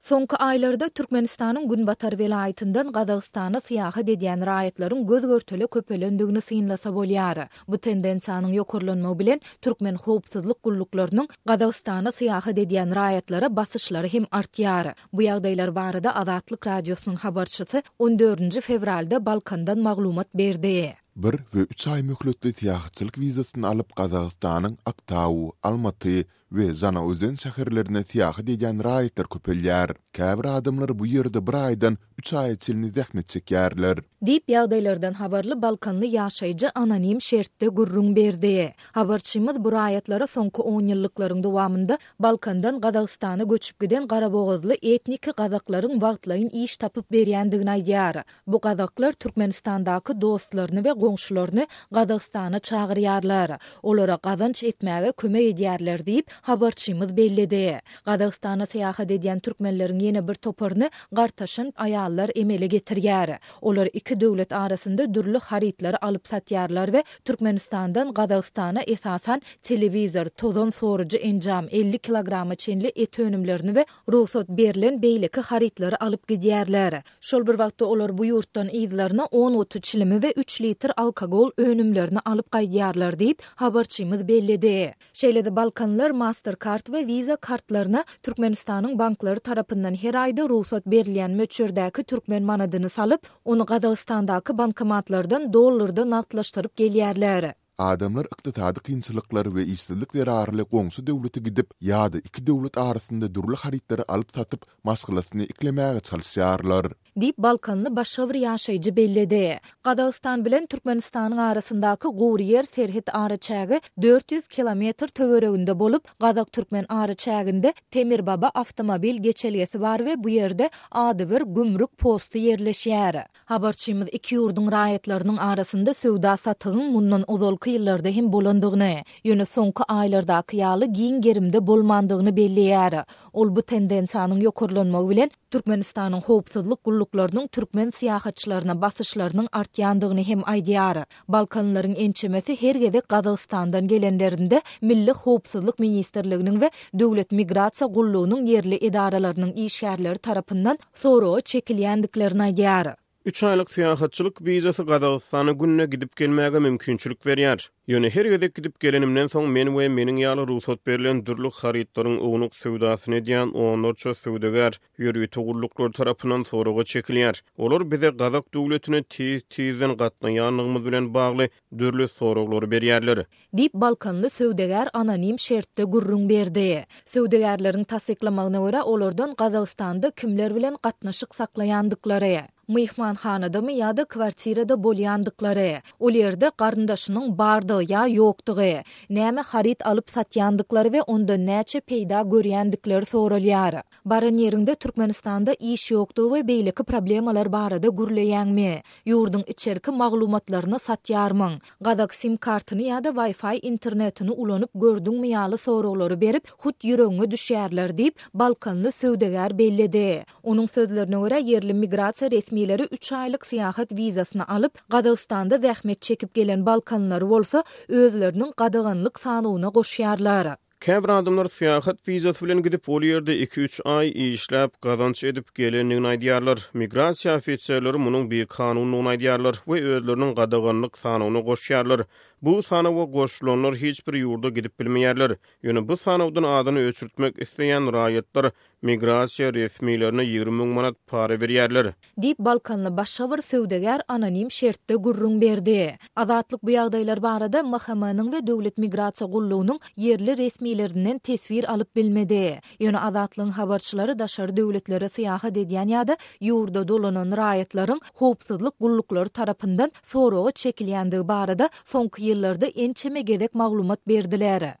Soňky aýlarda Türkmenistanyň günbatar welaýatyndan Gazagystana syýahat edýän raýatlaryň göz-görtele köpelendigini synlasa bolýar. Bu tendensiýanyň ýokarlanmagy bilen türkmen howpsuzlyk gulluklarynyň Gazagystana syýahat edýän raýatlara basyşlary hem artýar. Bu ýagdaýlar barada Azatlyk Radiosynyň habarçysy on dördünji fewralda Balkandan maglumat berdi. Bir we üç aý möhletli syýahatçylyk wizasyny alyp Gazagystanyň Aktau, Almaty, we Žanaozen şäherlerine syýahat edýän raýatlar köpelýär. Käbir adamlar bu ýerde bir aýdan üç aýa çenli zähmet çekýärler. Diýip, ýagdaýlardan habarly balkanly ýaşaýjy anonim şertde gürrüň berdi. Habarçymyz bu raýatlara soňky onýyllyklaryň dowamynda Balkandan Gazagystana göçüp giden garabogazly etniki gazaklaryň wagtlaýyn iş tapyp berýändigini aýdýar. Bu gazaklar Türkmenistandaky dostlaryny we goňşularyny Gazagystana çagyrýarlar. Olara gazanç etmäge kömek edýärler diýip, habarçymyz belledi. Gazagystana syýahat edýän türkmenleriň ýene bir toparyny gartaşan aýallar emele getirýär. Olar iki döwlet arasynda dürli harytlary alyp-satýarlar we Türkmenistandan Gazagystana esasan telewizor, tozan sorujy enjam, elli kilograma çenli et önümlerini we Rugsat berlen beýleki harytlary alyp gidýärler. Şol bir wagtda olar bu ýurtdan yzlaryna on guty çilimi we üç litr alkogol önümlerini alyp gaýdýarlar diýip, habarçymyz belledi. Şeýle-de balkanlylar Mastercard we Visa kartlaryna Türkmenistanyň banklary tarapyndan her aýda rugsat berilýän möçberdäki türkmen manadyny salyp, ony Gazagystandaky bankomatlardan dollarda nagtlaşdyryp gelýärler. Adamlar ykdysady kynçylyklar we işsizlik zerarly goňşy döwlete gidip ýa-da iki döwlet arasynda dürli harytlary alyp-satyp, maşgalasyny iklemäge çalyşýarlar. Diýip, balkanly başga bir ýaşaýjy belledi. Gazagystan bilen Türkmenistanyň arasyndaky gury ýer serhet araçägi dört ýüz kilometr töwereginde bolup, gazak-türkmen araçäginde Temirbaba awtomobil geçelgesi bar we bu ýerde adybir gümrük posty ýerleşýär. Habarçymyz iki ýurduň raýatlarynyň arasynda söwda-satygyň mundan ozalky ýyllarda hem bolandygyny, ýöne soňky aýlardaky ýaly giň gerimde bolmandygyny belleýär. Ol bu tendensiýanyň ýokarlanmagy bilen Türkmenistanyň howpsuzlyk gulluklarynyň türkmen syýahatçylaryna basyşlarynyň artýandygyny hem aýdýar. Balkanlylaryň ençemesi her gezek Gazagystandan gelenlerinde Milli howpsuzlyk ministrliginiň we Döwlet migrasiýa gullugynyň ýerli edaralarynyň işgärleri tarapyndan soraga çekilýändiklerini aýdýar. Üç aýlyk syýahatçylyk wizasy Gazagystana günde gidip-gelmäge mümkinçilik berýär. Ýöne her gezek gidip-gelenimden soň men we meniň ýaly rugsat berlen dürli harytlaryň ownuk söwdasyny edýän onlarça söwdagär ýörite gulluklar tarapyndan soraga çekilýär. Olar bize gazak döwletine tiz-tizden gatnaýanlygymyz bilen bagly dürli soraglary berýärler. Diýip, balkanly söwdagär anonim şertde gürrüň berdi. Söwdagärleriň tassyklamagyna görä, olardan Gazagystanda kimler bilen gatnaşyk saklaýandyklary, Myhmanhanadamy ýa-da kwartirada bolýandyklary, ol ýerde garyndaşynyň bardygy ýa ýokdugy, näme haryt alyp satýandyklary we ondan näçe peýda görýändikleri soralýar. Baran ýeriňde Türkmenistanda iş ýokdugy we beýleki problemalar barada gürleýäňmi? Ýurduň içerki maglumatlaryny satýarmyň? Gazak sim kartyny ýa-da Wi-Fi internetini ulanyp gördüňmi ýaly soraglary berip, hut ýüregiňe düşýärler diýip, balkanly söwdagär belledi. Onuň sözlerine görä, ýerli migrasiýa resmileri üç aýlyk syýahat wizasyny alyp, Gazagystanda zähmet çekip gelen balkanlylary bolsa özleriniň gadaganlyk sanawyna goşýarlar. Käbir adamlar syýahat wizasy bilen gidip, ol ýerde iki-üç aý işläp, gazanç edip gelendigini aýdýarlar. Migrasiýa ofiserleri munuň bikanundygyny aýdýarlar we özleriniň gadaganlyk sanawyna goşýarlar. Bu sanawa goşulanlar hiç bir ýurda gidip bilmeýärler. Ýöne bu sanawdan adyny öçürtmek isleýän raýatlar Migrasiýa resmilerine ýigrimi müň manat para berýärler. Diýip, balkanly başga bir söwdagär anonim şertde gürrüň berdi. Azatlyk bu ýagdaýlar barada MHM-niň we Döwlet migrasiýa gullugynyň ýerli resmilerinden teswir alyp bilmedi. Ýöne Azatlygyň habarçylary daşary döwletlere syýahat edýän ýa-da ýurda dolanan raýatlaryň howpsuzlyk gulluklary tarapyndan soraga çekilýändigi barada soňky ýyllarda ençeme gezek maglumat berdiler.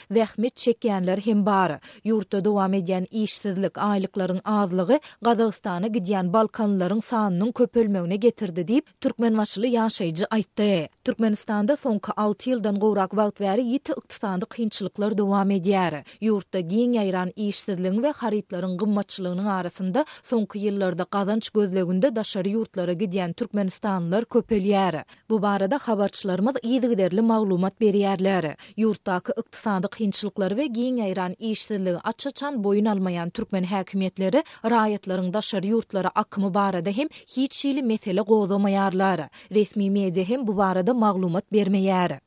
Zähmet çekýänler hem bar. Ýurtda dowam edýän işsizlik, aýlyklaryň azlygy Gazagystana gidýän balkanlylaryň sanynyň köpelmegine getirdi diýip, türkmenbaşyly ýaşaýjy aýtdy. Türkmenistanda soňky alty ýyldan gowrak wagt bäri ýiti ykdysady kynçylyklar dowam edýär. Ýurtda giň ýaýran işsizligiň we harytlaryň gymmatçylygynyň arasynda soňky ýyllarda gazanç gözleginde daşary ýurtlara gidýän türkmenistanlylar köpelýär. Bu barada habarçylarymyz yzygiderli maglumat berýärler. Ýurtdaky ykdysady kynçylyklary we giň ýaýran işsizligi aç-açan boýun almaýan türkmen häkimiýetleri raýatlaryň daşary ýurtlara akymy barada hem hiç hili mesele gozamaýarlar. Resmi media hem bu barada maglumat bermeýär.